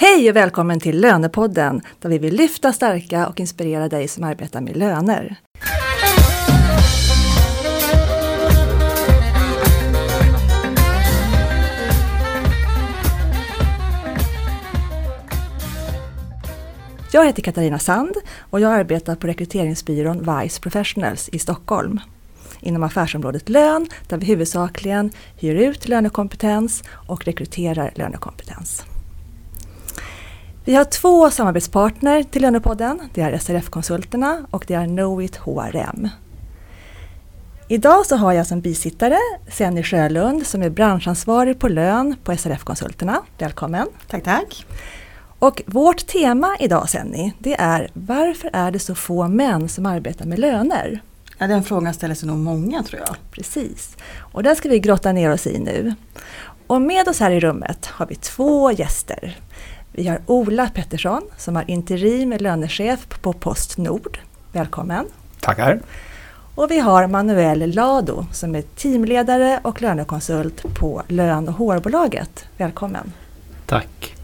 Hej och välkommen till Lönepodden där vi vill lyfta, stärka och inspirera dig som arbetar med löner. Jag heter Katarina Sand och jag arbetar på rekryteringsbyrån Vice Professionals i Stockholm inom affärsområdet lön där vi huvudsakligen hyr ut lönekompetens och rekryterar lönekompetens. Vi har två samarbetspartner till Lönepodden. Det är SRF-konsulterna och det är Knowit HRM. Idag så har jag som bisittare Senny Sjölund som är branschansvarig på lön på SRF-konsulterna. Välkommen! Tack, tack! Och vårt tema idag Senny, det är varför är det så få män som arbetar med löner? Ja, den frågan ställer sig nog många tror jag. Precis. Och den ska vi grotta ner oss i nu. Och med oss här i rummet har vi två gäster. Vi har Ola Pettersson som är interim lönechef på Postnord. Välkommen! Tackar! Och vi har Manuel Lado som är teamledare och lönekonsult på Lön och hårbolaget. Välkommen! Tack!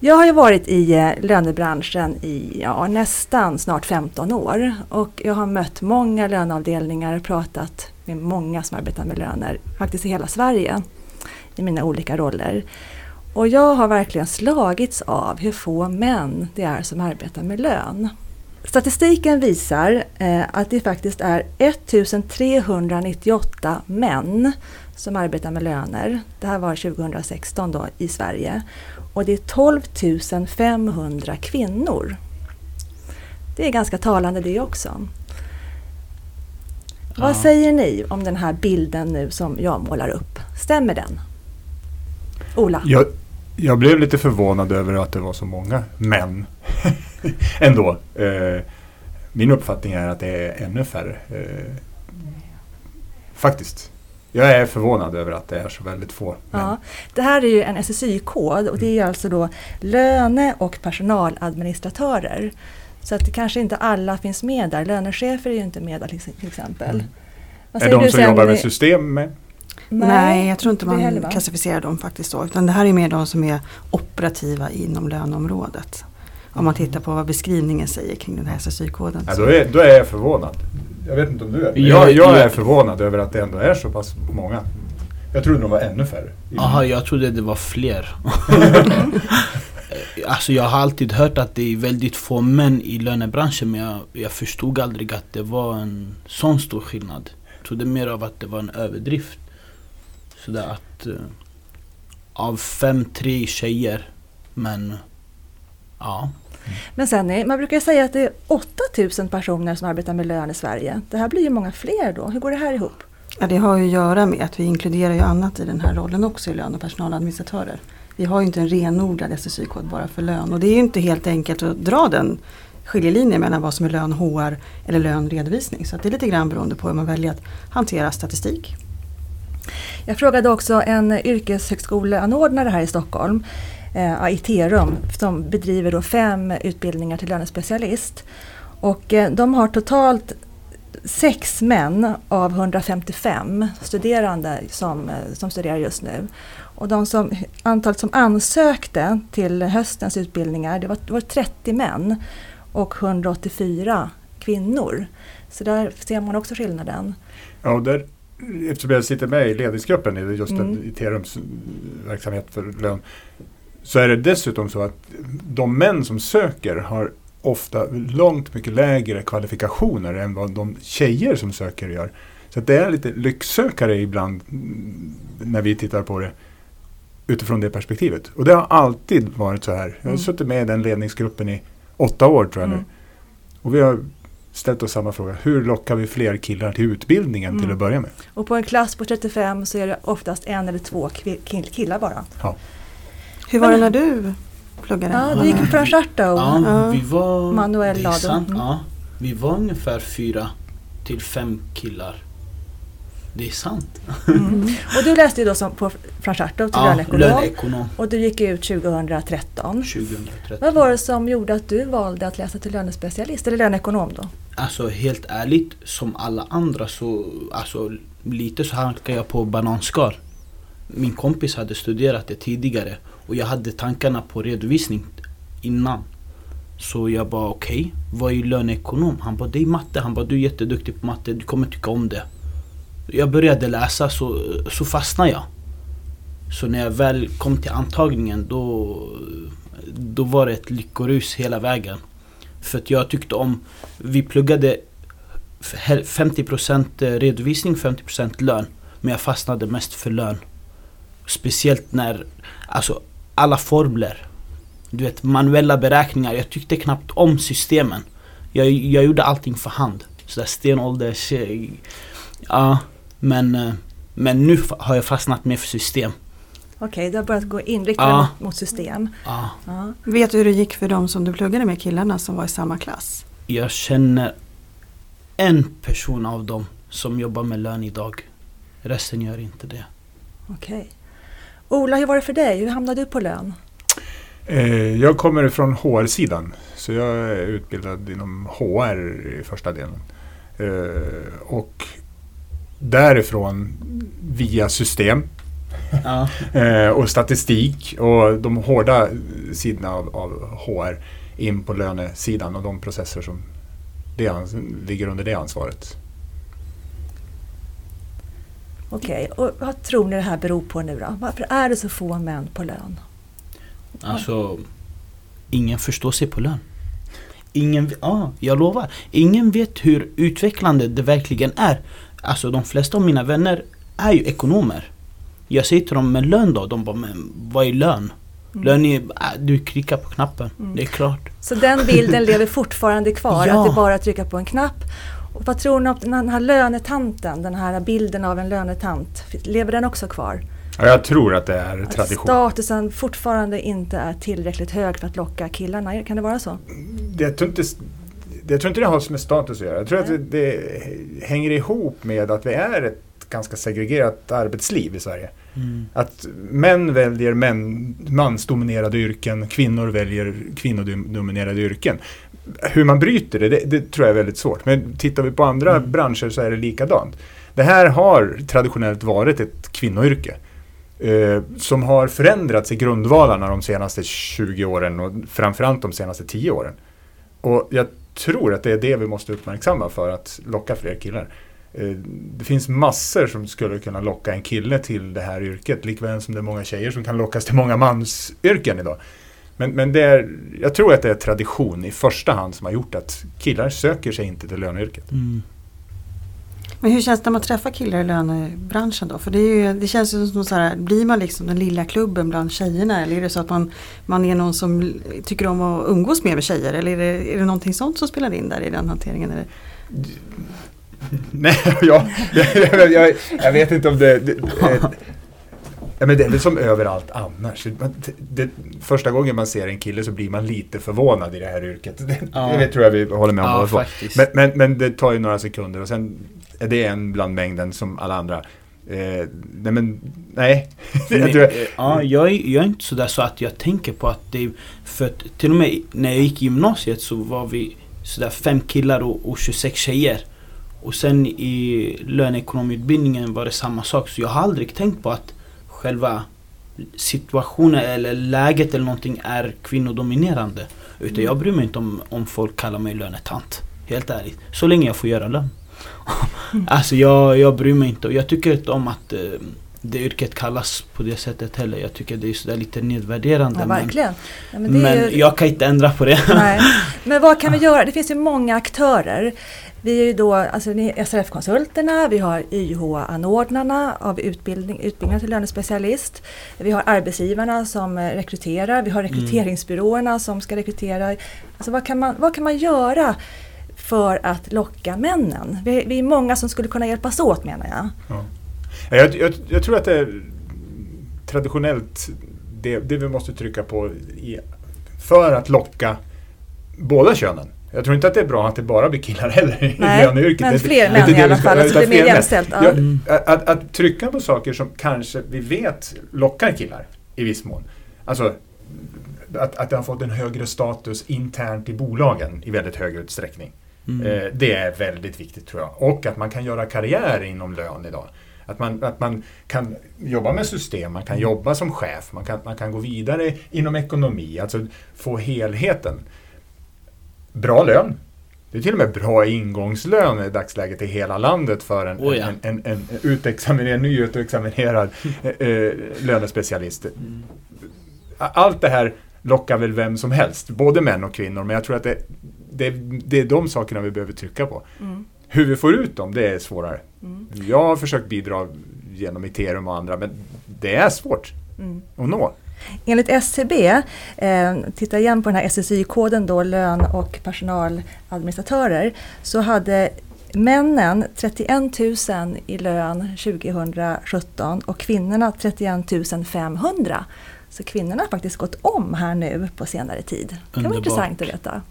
Jag har ju varit i eh, lönebranschen i ja, nästan snart 15 år och jag har mött många löneavdelningar och pratat med många som arbetar med löner, faktiskt i hela Sverige, i mina olika roller. Och jag har verkligen slagits av hur få män det är som arbetar med lön. Statistiken visar eh, att det faktiskt är 1398 män som arbetar med löner. Det här var 2016 då i Sverige. Och det är 12 500 kvinnor. Det är ganska talande det också. Ja. Vad säger ni om den här bilden nu som jag målar upp? Stämmer den? Ola? Jag, jag blev lite förvånad över att det var så många män ändå. Eh, min uppfattning är att det är ännu färre. Eh, faktiskt. Jag är förvånad över att det är så väldigt få. Ja, det här är ju en SSY-kod och det är alltså då löne och personaladministratörer. Så att det kanske inte alla finns med där. Lönechefer är ju inte med där till exempel. Mm. Är de som jobbar med system med? Nej, Nej, jag tror inte man klassificerar dem faktiskt så. Utan det här är mer de som är operativa inom löneområdet. Om man tittar på vad beskrivningen säger kring den här SSY-koden. Ja, då, är, då är jag förvånad. Jag vet inte om du är jag, jag är förvånad över att det ändå är så pass många. Jag trodde de var ännu färre. Jaha, jag trodde det var fler. alltså jag har alltid hört att det är väldigt få män i lönebranschen men jag, jag förstod aldrig att det var en sån stor skillnad. Jag trodde mer av att det var en överdrift. Sådär att uh, av fem, tre tjejer. Men ja. Men sen, man brukar säga att det är 8000 personer som arbetar med lön i Sverige. Det här blir ju många fler då. Hur går det här ihop? Ja, det har ju att göra med att vi inkluderar ju annat i den här rollen också i lön och personaladministratörer. Vi har ju inte en renodlad SSY-kod bara för lön och det är ju inte helt enkelt att dra den skiljelinjen mellan vad som är lön HR eller lön redovisning. Så det är lite grann beroende på hur man väljer att hantera statistik. Jag frågade också en yrkeshögskoleanordnare här i Stockholm eh, Iterum som bedriver då fem utbildningar till lönespecialist. Och eh, de har totalt sex män av 155 studerande som, eh, som studerar just nu. Och de som, antalet som ansökte till höstens utbildningar det var, det var 30 män och 184 kvinnor. Så där ser man också skillnaden. Ja, där, eftersom jag sitter med i ledningsgruppen i just mm. Iterums verksamhet för lön så är det dessutom så att de män som söker har ofta långt mycket lägre kvalifikationer än vad de tjejer som söker gör. Så det är lite lycksökare ibland när vi tittar på det utifrån det perspektivet. Och det har alltid varit så här. Jag har mm. suttit med i den ledningsgruppen i åtta år tror jag mm. nu. Och vi har ställt oss samma fråga. Hur lockar vi fler killar till utbildningen mm. till att börja med? Och på en klass på 35 så är det oftast en eller två killar bara. Ja. Hur var det när du pluggade? Ja, du gick på Francharto. Ja, vi var, Manuel Lado. Sant, mm. ja, vi var ungefär fyra till fem killar. Det är sant. Mm. Och du läste ju då som på Francharto till ja, löneekonom. löneekonom. Och du gick ut 2013. 2013. Vad var det som gjorde att du valde att läsa till lönespecialist eller löneekonom då? Alltså helt ärligt, som alla andra så alltså, lite så halkade jag på bananskal. Min kompis hade studerat det tidigare Och jag hade tankarna på redovisning innan. Så jag bara okej, okay, vad är löneekonom? Han bara det är matte. Han bara du är jätteduktig på matte, du kommer tycka om det. Jag började läsa så, så fastnade jag. Så när jag väl kom till antagningen då, då var det ett lyckorus hela vägen. För att jag tyckte om, vi pluggade 50% eh, redovisning, 50% lön. Men jag fastnade mest för lön. Speciellt när, alltså alla formler. Du vet manuella beräkningar. Jag tyckte knappt om systemen. Jag, jag gjorde allting för hand. Sådär stenålders... Ja, men, eh, men nu har jag fastnat mer för system. Okej, okay, du har börjat gå inriktad ja. mot, mot, system. Ja. ja. Vet du hur det gick för de som du pluggade med, killarna som var i samma klass? Jag känner en person av dem som jobbar med lön idag. Resten gör inte det. Okej. Okay. Ola, hur var det för dig? Hur hamnade du på lön? Eh, jag kommer från HR-sidan. Så jag är utbildad inom HR i första delen. Eh, och därifrån via system ja. Eh, och statistik och de hårda sidorna av, av HR in på lönesidan och de processer som det ligger under det ansvaret. Okej, okay. och vad tror ni det här beror på nu då? Varför är det så få män på lön? Alltså, ingen förstår sig på lön. Ingen, ja, jag lovar. Ingen vet hur utvecklande det verkligen är. Alltså de flesta av mina vänner är ju ekonomer. Jag säger till dem, men lön då? De bara, men vad är lön? Mm. Lön är, äh, du klickar på knappen, mm. det är klart. Så den bilden lever fortfarande kvar, ja. att det är bara att trycka på en knapp. Och vad tror ni om den här lönetanten, den här bilden av en lönetant, lever den också kvar? Ja, jag tror att det är tradition. Att statusen fortfarande inte är tillräckligt hög för att locka killarna, kan det vara så? Jag tror inte, jag tror inte det har med status att göra. Jag tror Nej. att det, det hänger ihop med att vi är ett ganska segregerat arbetsliv i Sverige. Mm. Att män väljer män, mansdominerade yrken, kvinnor väljer kvinnodominerade yrken. Hur man bryter det, det, det, tror jag är väldigt svårt. Men tittar vi på andra mm. branscher så är det likadant. Det här har traditionellt varit ett kvinnoyrke. Eh, som har förändrats i grundvalarna de senaste 20 åren och framförallt de senaste 10 åren. Och jag tror att det är det vi måste uppmärksamma för att locka fler killar. Eh, det finns massor som skulle kunna locka en kille till det här yrket, likväl som det är många tjejer som kan lockas till många mansyrken idag. Men, men det är, jag tror att det är tradition i första hand som har gjort att killar söker sig inte till löneyrket. Mm. Men hur känns det när man träffar killar i lönebranschen då? För det, är ju, det känns ju som så här, blir man liksom den lilla klubben bland tjejerna eller är det så att man, man är någon som tycker om att umgås mer med tjejer? Eller är det, är det någonting sånt som spelar in där i den hanteringen? Eller? Nej, ja, jag, jag, jag, vet inte om det... det, det Ja, men det är väl som överallt annars. Det, första gången man ser en kille så blir man lite förvånad i det här yrket. Det, ja. det tror jag vi håller med om. Ja, men, men, men, det tar ju några sekunder och sen är det en bland mängden som alla andra. Eh, nej men, nej. Men, jag, ja, jag, jag är inte sådär så att jag tänker på att det För att till och med när jag gick i gymnasiet så var vi sådär fem killar och, och 26 tjejer. Och sen i löneekonomutbildningen var det samma sak. Så jag har aldrig tänkt på att själva situationen eller läget eller någonting är kvinnodominerande. Utan jag bryr mig inte om, om folk kallar mig lönetant. Helt ärligt. Så länge jag får göra lön. alltså jag, jag bryr mig inte och jag tycker inte om att eh, det yrket kallas på det sättet heller. Jag tycker det är sådär lite nedvärderande. Ja, verkligen. Ja, men, men ju... jag kan inte ändra på det. Nej. Men vad kan vi göra? Det finns ju många aktörer. Vi är ju då alltså SRF-konsulterna, vi har YH-anordnarna av utbildning, utbildning till lönespecialist. Vi har arbetsgivarna som rekryterar, vi har mm. rekryteringsbyråerna som ska rekrytera. Alltså vad, kan man, vad kan man göra för att locka männen? Vi, vi är många som skulle kunna hjälpas åt menar jag. Ja. Jag, jag, jag tror att det är traditionellt det, det vi måste trycka på i, för att locka båda könen. Jag tror inte att det är bra att det bara blir killar heller i löneyrket. Men fler män i alla fall, så det blir mer jämställt. Ja. Ja, att, att, trycka på saker som kanske vi vet lockar killar i viss mån. Alltså att, att det har fått en högre status internt i bolagen i väldigt hög utsträckning. Mm. Eh, det är väldigt viktigt tror jag. Och att man kan göra karriär inom lön idag. Att man, att man kan jobba med system, man kan jobba som chef, man kan, man kan gå vidare inom ekonomi, alltså få helheten. Bra lön. Det är till och med bra ingångslön i dagsläget i hela landet för en, Oh ja. en, en, en utexaminerad, nyutexaminerad eh, eh, lönespecialist. Allt det här lockar väl vem som helst, både män och kvinnor, men jag tror att det, det, det är de sakerna vi behöver trycka på. Mm. Hur vi får ut dem, det är svårare. Mm. Jag har försökt bidra genom Iterum och andra, men det är svårt Mm. att nå. Enligt SCB, eh, titta igen på den här SSY-koden då, lön och personaladministratörer, så hade männen 31 000 i lön 2017 och kvinnorna 31 500. Så kvinnorna har faktiskt gått om här nu på senare tid. Det kan vara intressant att veta.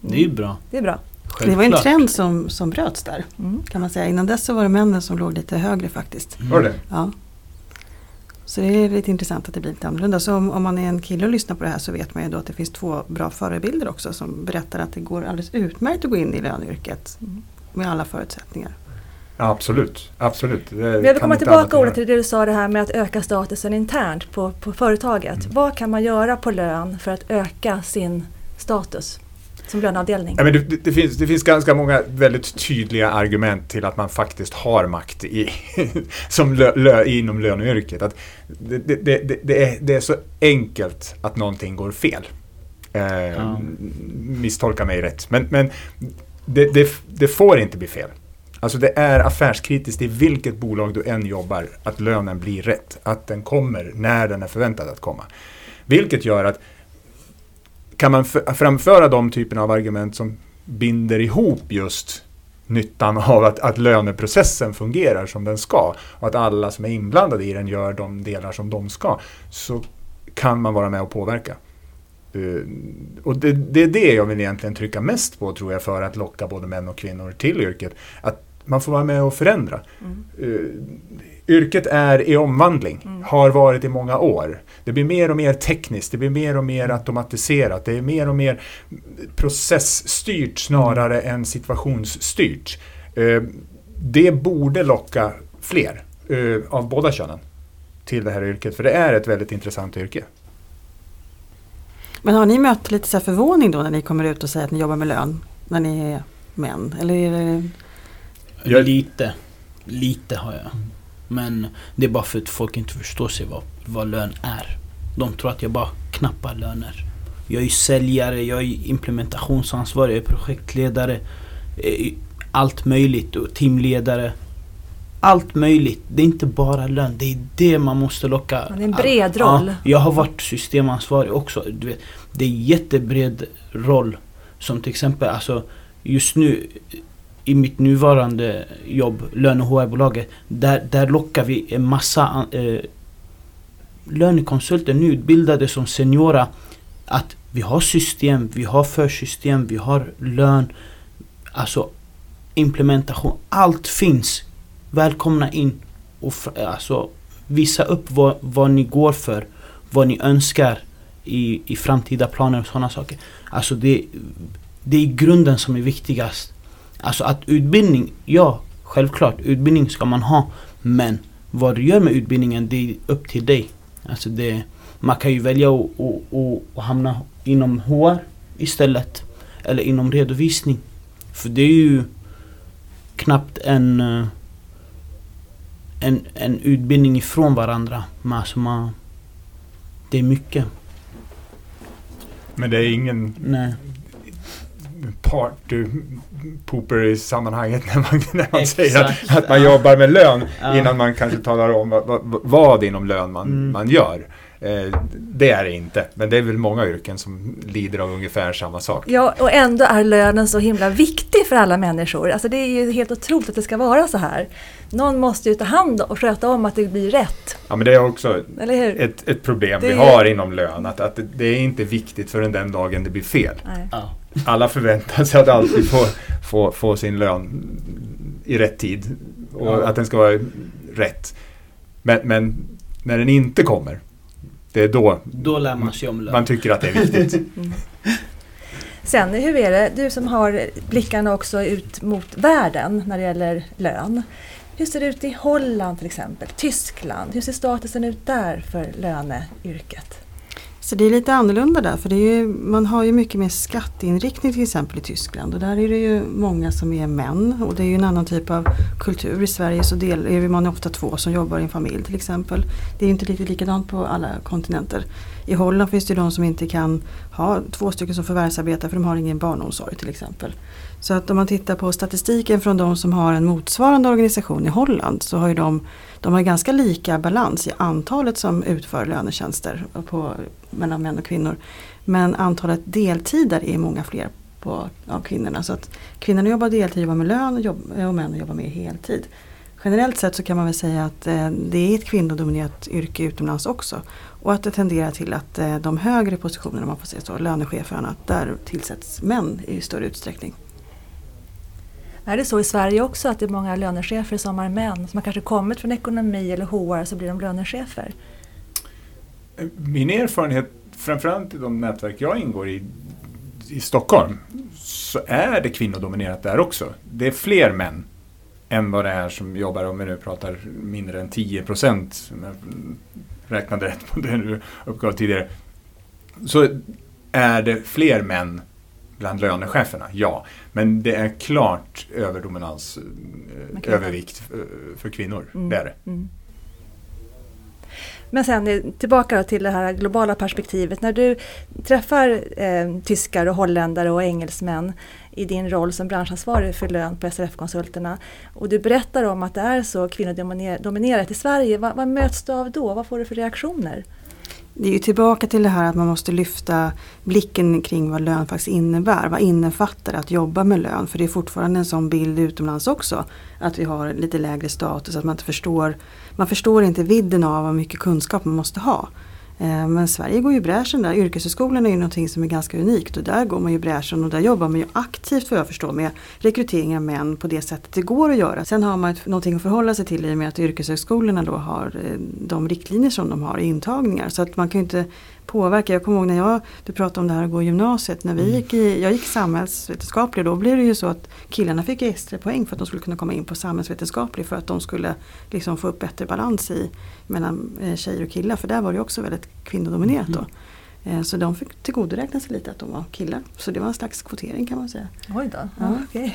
Det är bra. Det är bra. Det var en Självklart. trend som, som bröts där Mm. kan man säga. Innan dess så var det männen som låg lite högre faktiskt. Var det Ja. Så det är lite intressant att det blir lite annorlunda. Så om, om man är en kille och lyssnar på det här så vet man ju då att det finns två bra förebilder också som berättar att det går alldeles utmärkt att gå in i löneyrket med alla förutsättningar. Ja, absolut. absolut. Det Jag vill komma tillbaka Ola till det du sa det här med att öka statusen internt på, på företaget. Mm. Vad kan man göra på lön för att öka sin status som löneavdelning? Ja, men det, det, finns, det finns ganska många väldigt tydliga argument till att man faktiskt har makt i, som lö, lö, inom löneyrket. Att det, det, det, det, är, det är så enkelt att någonting går fel. Eh, Ja. Misstolka mig rätt. Men, men det, det, det får inte bli fel. Alltså det är affärskritiskt i vilket bolag du än jobbar att lönen blir rätt. Att den kommer när den är förväntad att komma. Vilket gör att kan man framföra de typerna av argument som binder ihop just nyttan av att, att löneprocessen fungerar som den ska och att alla som är inblandade i den gör de delar som de ska så kan man vara med och påverka. Eh, och det, det är det jag vill egentligen trycka mest på tror jag för att locka både män och kvinnor till yrket. Att man får vara med och förändra. Mm. Yrket är i omvandling, Mm. har varit i många år. Det blir mer och mer tekniskt, det blir mer och mer automatiserat, det är mer och mer processstyrt snarare än situationsstyrt. Eh, Det borde locka fler eh, av båda könen till det här yrket, för det är ett väldigt intressant yrke. Men har ni mött lite så här förvåning då när ni kommer ut och säger att ni jobbar med lön? När ni är män? Eller är det... Jag- Lite. Lite har jag. Men det är bara för att folk inte förstår sig vad, vad lön är. De tror att jag bara knappar löner. Jag är säljare, jag är implementationsansvarig, jag är projektledare. eh, Allt möjligt och teamledare. Allt möjligt. Det är inte bara lön. Det är det man måste locka. Ja, det är en bred Ja, roll. jag har varit systemansvarig också. Vet, det är jättebred roll. Som till exempel, alltså just nu i mitt nuvarande jobb, Löne och HR-bolaget, där, där lockar vi en massa eh, lönekonsulter nyutbildade som seniora. Att vi har system, vi har försystem, vi har lön, alltså implementation, allt finns. Välkomna in och alltså, visa upp vad, vad ni går för, vad ni önskar i, i framtida planer och sådana saker. Alltså det, det är grunden som är viktigast. Alltså att utbildning, ja självklart utbildning ska man ha. Men vad du gör med utbildningen det är upp till dig. Alltså det, man kan ju välja att, att, att, att hamna inom HR istället. Eller inom redovisning. För det är ju knappt en, eh, en, en utbildning ifrån varandra. Men alltså man, det är mycket. Men det är ingen Nej. Party pooper i sammanhanget när man, när man säger att, att man jobbar med lön Ja. innan man kanske talar om vad, vad, vad inom lön man, Mm. man gör. Eh, det är det inte, men det är väl många yrken som lider av ungefär samma sak. Ja, och ändå är lönen så himla viktig för alla människor. Alltså det är ju helt otroligt att det ska vara så här. Någon måste ju ta hand och sköta om att det blir rätt, Ja, men det är också ett, ett problem Det vi har inom lön, att, att det, är inte viktigt förrän den dagen det blir fel. Nej. Ja. Alla förväntar sig att alltid få, få, få sin lön i rätt tid och Ja. att den ska vara rätt. Men, men när den inte kommer, det är då Då lär man sig om lön. man tycker att det är viktigt. Mm. Sen, hur är det, du som har blickarna också ut mot världen när det gäller lön. Hur ser det ut i Holland till exempel? Tyskland? Hur ser statusen ut där för löneyrket? Så det är lite annorlunda där för det är ju, man har ju mycket mer skatteinriktning till exempel i Tyskland och där är det ju många som är män och det är ju en annan typ av kultur. I Sverige så del, är man ofta två som jobbar i en familj till exempel. Det är inte riktigt likadant på alla kontinenter. I Holland finns det de som inte kan ha två stycken som förvärvsarbetar för de har ingen barnomsorg till exempel. Så att om man tittar på statistiken från de som har en motsvarande organisation i Holland så har ju de, de har ganska lika balans i antalet som utför lönetjänster på, mellan män och kvinnor. Men antalet deltider är många fler på, av kvinnorna. Så att kvinnorna jobbar deltid, jobbar med lön och, jobb, och männen jobbar mer heltid. Generellt sett så kan man väl säga att eh, det är ett kvinnodominerat yrke utomlands också. Och att det tenderar till att eh, de högre positionerna, man får säga så, lönechefer och annat, där tillsätts män i större utsträckning. Är det så i Sverige också att det är många lönechefer som är män som har kanske kommit från ekonomi eller HR så blir de lönechefer? Min erfarenhet, framförallt i de nätverk jag ingår i i Stockholm, så är det kvinnodominerat där också. Det är fler män än vad det är som jobbar, om vi nu pratar mindre än 10 procent, räknade rätt på det du uppgav tidigare, så är det fler män bland lönecheferna, ja. Men det är klart överdominans, eh, övervikt för kvinnor. Mm. Det är det. Mm. Men sen tillbaka till det här globala perspektivet. När du träffar eh, tyskar och holländare och engelsmän i din roll som branschansvarig för lön på SRF-konsulterna och du berättar om att det är så kvinnodominerat i Sverige. Vad, vad möts du av då? Vad får du för reaktioner? Det är ju tillbaka till det här att man måste lyfta blicken kring vad lön faktiskt innebär. Vad innefattar att jobba med lön? För det är fortfarande en sån bild utomlands också. Att vi har lite lägre status, att man inte förstår, man förstår inte vidden av hur mycket kunskap man måste ha. Eh, men Sverige går ju bräschen där. Yrkeshögskolan är ju någonting som är ganska unikt och där går man ju bräschen och där jobbar man ju aktivt vad jag förstår med rekrytering av män på det sättet det går att göra. Sen har man någonting att förhålla sig till i och med att yrkeshögskolorna då har eh, de riktlinjer som de har i intagningar. Så att man kan ju inte påverka. Jag kommer ihåg när jag, du pratade om det här att gå i gymnasiet. När vi mm. gick i, jag gick samhällsvetenskaplig då blev det ju så att killarna fick extra poäng för att de skulle kunna komma in på samhällsvetenskaplig för att de skulle liksom få upp bättre balans i mellan eh, tjejer och killar. För där var det också väldigt kvinnodominerat då. Mm. Så de fick tillgodoräkna sig lite att de var killar. Så det var en slags kvotering kan man säga. Oj då. Ja. Okay.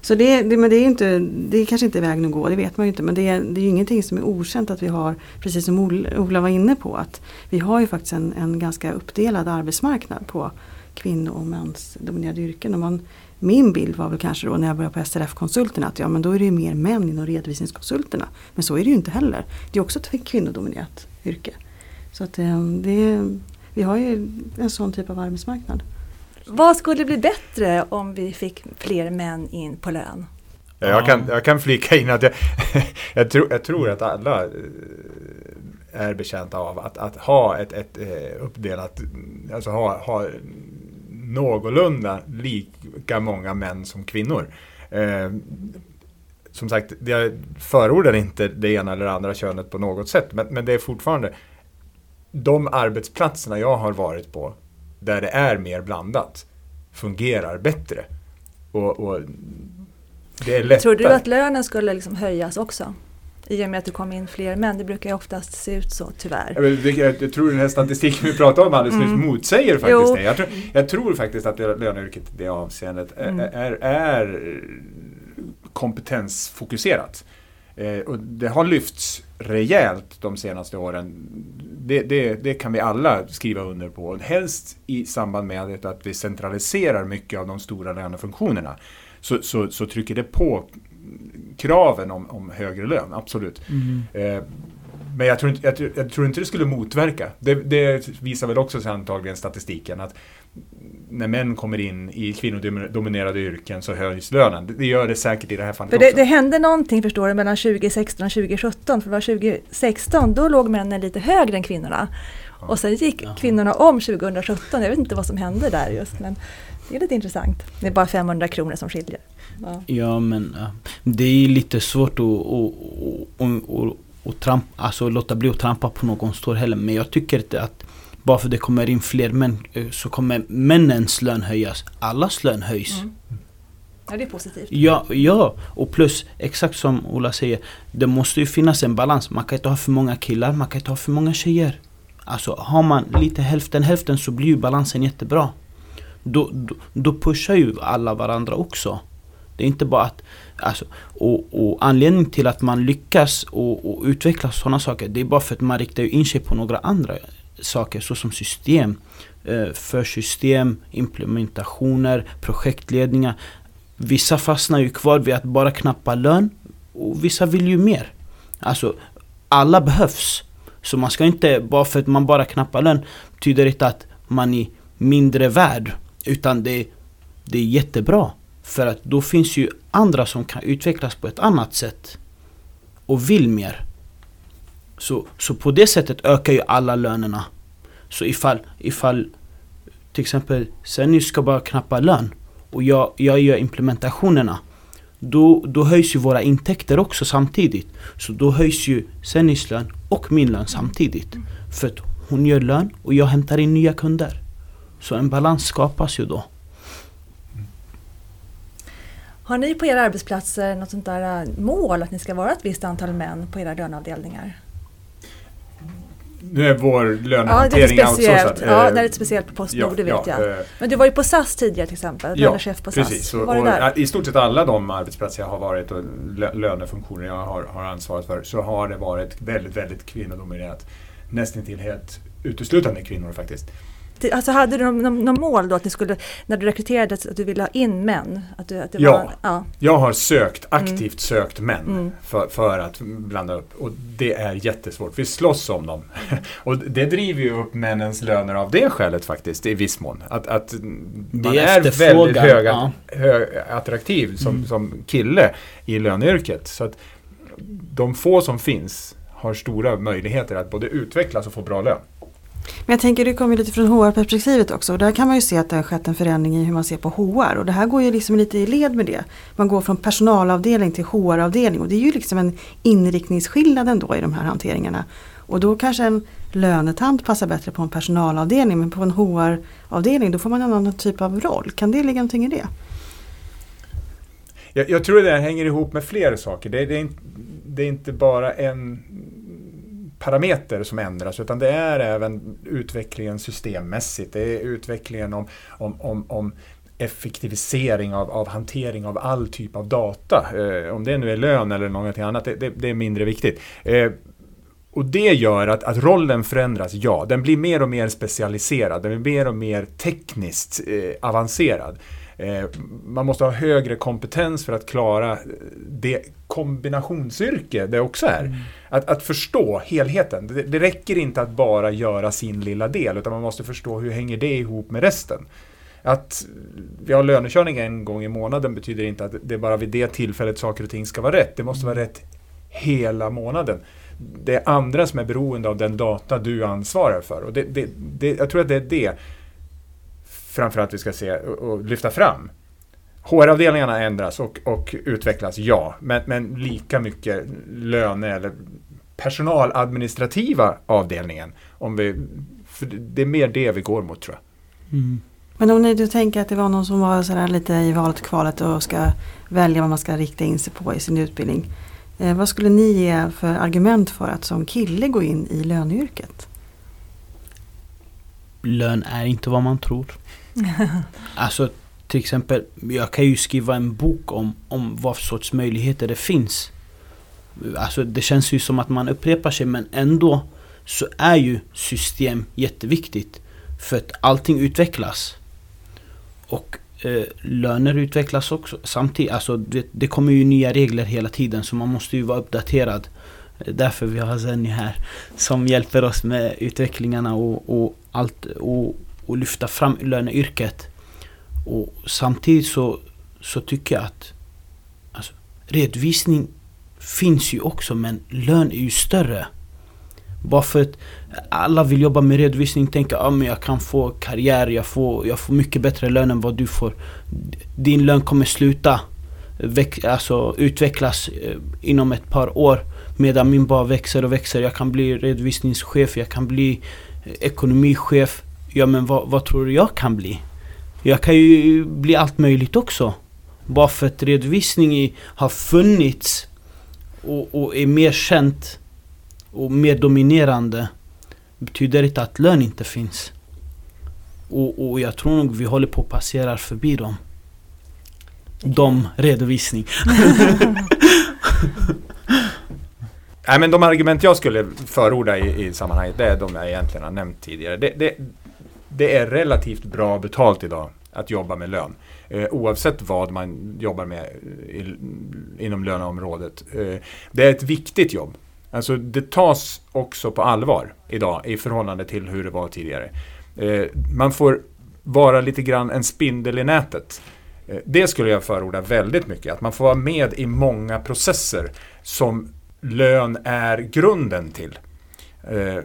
Så det, det, men det, är inte, det är kanske inte vägen att gå, det vet man ju inte. Men det är, det är ju ingenting som är okänt att vi har, precis som Ola var inne på, att vi har ju faktiskt en, en ganska uppdelad arbetsmarknad på kvinno och mansdominerade yrken. Och man, min bild var väl kanske då när jag började på SRF-konsulterna att ja men då är det ju mer män inom redovisningskonsulterna. Men så är det ju inte heller. Det är också ett kvinnodominerat yrke. Så att eh, det, vi har ju en sån typ av arbetsmarknad. Vad skulle bli bättre om vi fick fler män in på lön? Jag kan, jag kan flika in att jag, jag, tror, jag tror att alla eh, är betjänta av att, att ha ett, ett eh, uppdelat, alltså ha, ha någorlunda lika många män som kvinnor. Eh, som sagt, jag förordar inte det ena eller andra könet på något sätt, men, men det är fortfarande de arbetsplatserna jag har varit på där det är mer blandat fungerar bättre. Och, och det är lättare. Tror du att lönen skulle liksom höjas också? I och med att det kom in fler män. Det brukar ju oftast se ut så tyvärr. Jag, jag, tror den här statistiken vi pratade om alldeles mm. nyss motsäger faktiskt jo. det. Jag tror, jag tror faktiskt att löneyrket i det avseendet mm. är, är kompetensfokuserat. Eh, och det har lyfts rejält de senaste åren. Det, det, det, kan vi alla skriva under på. Helst i samband med att vi centraliserar mycket av de stora lönefunktionerna. Så, så, så trycker det på kraven om, om högre lön, absolut. Mm. Eh, men jag tror, inte, jag, jag, tror inte det skulle motverka. Det, det visar väl också antagligen statistiken att när män kommer in i kvinnodominerade yrken så höjs lönen. Det gör det säkert i det här fallet för det, också. Det hände någonting förstår du mellan 2016 och 2017. För det var 2016 då låg männen lite högre än kvinnorna. Ja. Och sen gick Jaha. kvinnorna om 2017. Jag vet inte vad som hände där just men det är lite intressant. Det är bara 500 kronor som skiljer. Ja, ja men det är lite svårt att, att, att, att, att trampa, alltså låta bli att trampa på någons tår heller. Men jag tycker inte att bara för det kommer in fler män eh, så kommer männens lön höjas. Allas lön höjs. Mm. Ja, det är positivt. Ja, ja, och plus exakt som Ola säger. Det måste ju finnas en balans. Man kan inte ha för många killar, man kan inte ha för många tjejer. Alltså har man lite hälften hälften så blir ju balansen jättebra. Då, då, då pushar ju alla varandra också. Det är inte bara att... Alltså, och, och anledningen till att man lyckas och, och utveckla sådana saker det är bara för att man riktar in sig på några andra saker såsom system. Eh, för system, implementationer, projektledningar. Vissa fastnar ju kvar vid att bara knappa lön och vissa vill ju mer. Alltså alla behövs. Så man ska inte, bara för att man bara knappar lön, betyder inte att man är mindre värd. Utan det, det är jättebra. För att då finns ju andra som kan utvecklas på ett annat sätt. Och vill mer. Så, så på det sättet ökar ju alla lönerna. Så ifall, ifall till exempel Senny ska bara knappa lön och jag, jag gör implementationerna. Då, då höjs ju våra intäkter också samtidigt. Så då höjs ju Sennys lön och min lön samtidigt. För att hon gör lön och jag hämtar in nya kunder. Så en balans skapas ju då. Har ni på era arbetsplatser något sånt där äh, mål att ni ska vara ett visst antal män på era löneavdelningar? Nu är vår Ja, det är lönehantering outsourcad. Ja, Eh, det är lite speciellt på Postnord, det vet ja, jag. eh, Men du var ju på SAS tidigare till exempel, Ja, lönechef på precis. SAS. Och, var det och, där? I stort sett alla de arbetsplatser jag har varit och lö- lönefunktioner jag har, har ansvarat för så har det varit väldigt, väldigt kvinnodominerat. Nästan till helt uteslutande kvinnor faktiskt. Alltså hade du någon, någon, någon mål då att ni skulle, när du rekryterade, att du ville ha in män? Att du, att det Ja. Var, ja. Jag har sökt, aktivt sökt män Mm. för, för att blanda upp och det är jättesvårt. Vi slåss om dem. och det driver ju upp männens löner av det skälet faktiskt i viss mån. Att, att man är är väldigt höga, ja. hög, attraktiv som, Mm. som kille i löneyrket. Så att de få som finns har stora möjligheter att både utvecklas och få bra lön. Men jag tänker, du kommer ju lite från HR-perspektivet också. Och där kan man ju se att det har skett en förändring i hur man ser på HR. Och det här går ju liksom lite i led med det. Man går från personalavdelning till HR-avdelning. Och det är ju liksom en inriktningsskillnad ändå i de här hanteringarna. Och då kanske en lönetant passar bättre på en personalavdelning. Men på en HR-avdelning då får man en annan typ av roll. Kan det ligga någonting i det? Jag, jag tror det här hänger ihop med flera saker. Det, det, är det är inte bara en parameter som ändras utan det är även utvecklingen systemmässigt. Det är utvecklingen om, om, om, om effektivisering av, av hantering av all typ av data. Eh, om det nu är lön eller någonting annat, det, det, det är mindre viktigt. Eh, och det gör att, att rollen förändras, ja. Den blir mer och mer specialiserad, den blir mer och mer tekniskt eh, avancerad. Eh, man måste ha högre kompetens för att klara det kombinationsyrke det också är. Att, att förstå helheten. Det, det räcker inte att bara göra sin lilla del, utan man måste förstå hur hänger det ihop med resten. Att vi har lönekörning en gång i månaden betyder inte att det är bara vid det tillfället saker och ting ska vara rätt. Det måste vara rätt hela månaden. Det är andra som är beroende av den data du ansvarar för. Och det, det, det, jag tror att det är det framförallt vi ska se och, och lyfta fram. HR-avdelningarna ändras och, och utvecklas, ja. Men, men lika mycket löne eller personaladministrativa avdelningen. Om vi, för det är mer det vi går mot tror jag. Mm. Men om ni då tänker att det var någon som var sådär lite i valet och kvalet och ska välja vad man ska rikta in sig på i sin utbildning. Eh, vad skulle ni ge för argument för att som kille gå in i löneyrket? Lön är inte vad man tror. Alltså till exempel, jag kan ju skriva en bok om, om vad för sorts möjligheter det finns. Alltså det känns ju som att man upprepar sig men ändå så är ju system jätteviktigt. För att allting utvecklas. Och eh, löner utvecklas också samtidigt. Alltså det, det kommer ju nya regler hela tiden så man måste ju vara uppdaterad. Därför vi har Zenny här som hjälper oss med utvecklingarna och, och allt och, och lyfta fram löneyrket. Och samtidigt så, så tycker jag att alltså, redovisning finns ju också men lön är ju större. Bara för att alla vill jobba med redovisning tänker att ah, men jag kan få karriär, jag får, jag får mycket bättre lön än vad du får. Din lön kommer sluta väx, alltså, utvecklas eh, inom ett par år medan min bara växer och växer. Jag kan bli redovisningschef, jag kan bli eh, ekonomichef. Ja men vad, vad tror du jag kan bli? Jag kan ju bli allt möjligt också. Bara för att redovisning i- har funnits och, och är mer känt och mer dominerande betyder inte att lön inte finns. Och, och jag tror nog vi håller på att passera förbi dem. De redovisning. Nej, men de argument jag skulle förorda i, i sammanhanget, det är de jag egentligen har nämnt tidigare. Det, det, det är relativt bra betalt idag att jobba med lön. Eh, oavsett vad man jobbar med eh, i, inom löneområdet. Eh, det är ett viktigt jobb. Alltså det tas också på allvar idag i förhållande till hur det var tidigare. Eh, man får vara lite grann en spindel i nätet. Eh, det skulle jag förorda väldigt mycket, att man får vara med i många processer som lön är grunden till. Eh,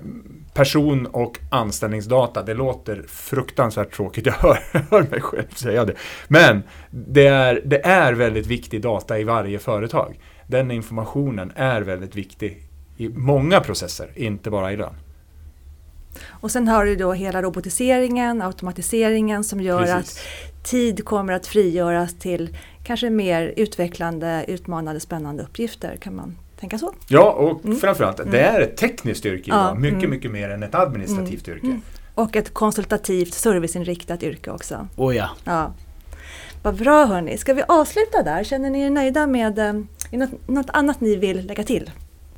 person och anställningsdata, det låter fruktansvärt tråkigt, jag hör, hör mig själv säga det. Men det är, det är väldigt viktig data i varje företag. Den informationen är väldigt viktig i många processer, inte bara i lön. Och sen har du då hela robotiseringen, automatiseringen som gör Precis. att tid kommer att frigöras till kanske mer utvecklande, utmanande, spännande uppgifter. Kan man tänka så? Ja, och Mm. framförallt, det är ett tekniskt yrke Ja, idag. Mycket, mm. mycket mer än ett administrativt yrke. Mm. Och ett konsultativt, serviceinriktat yrke också. Och ja. Ja. Vad bra hörni, ska vi avsluta där? Känner ni er nöjda med eh, är något, något annat ni vill lägga till?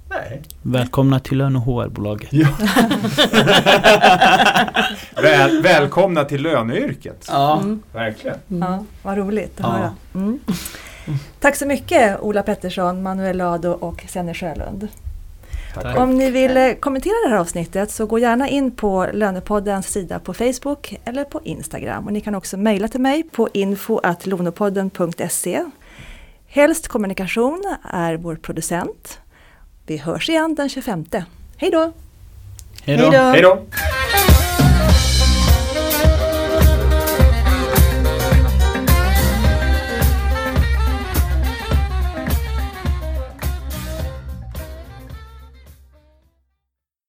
Nej. Välkomna till Lön och HR-bolaget. Ja. Väl, välkomna till löneyrket. Ja. Mm. Verkligen. Ja, vad roligt att Ja. höra. Mm. Tack så mycket Ola Pettersson, Manuel Lado och Senny Sjölund. Tack. Om ni vill eh, kommentera det här avsnittet så gå gärna in på Lönepoddens sida på Facebook eller på Instagram. Och ni kan också mejla till mig på info.lonopodden.se. Helst kommunikation är vår producent. Vi hörs igen den 25. Hej då! Hej då. Hej då!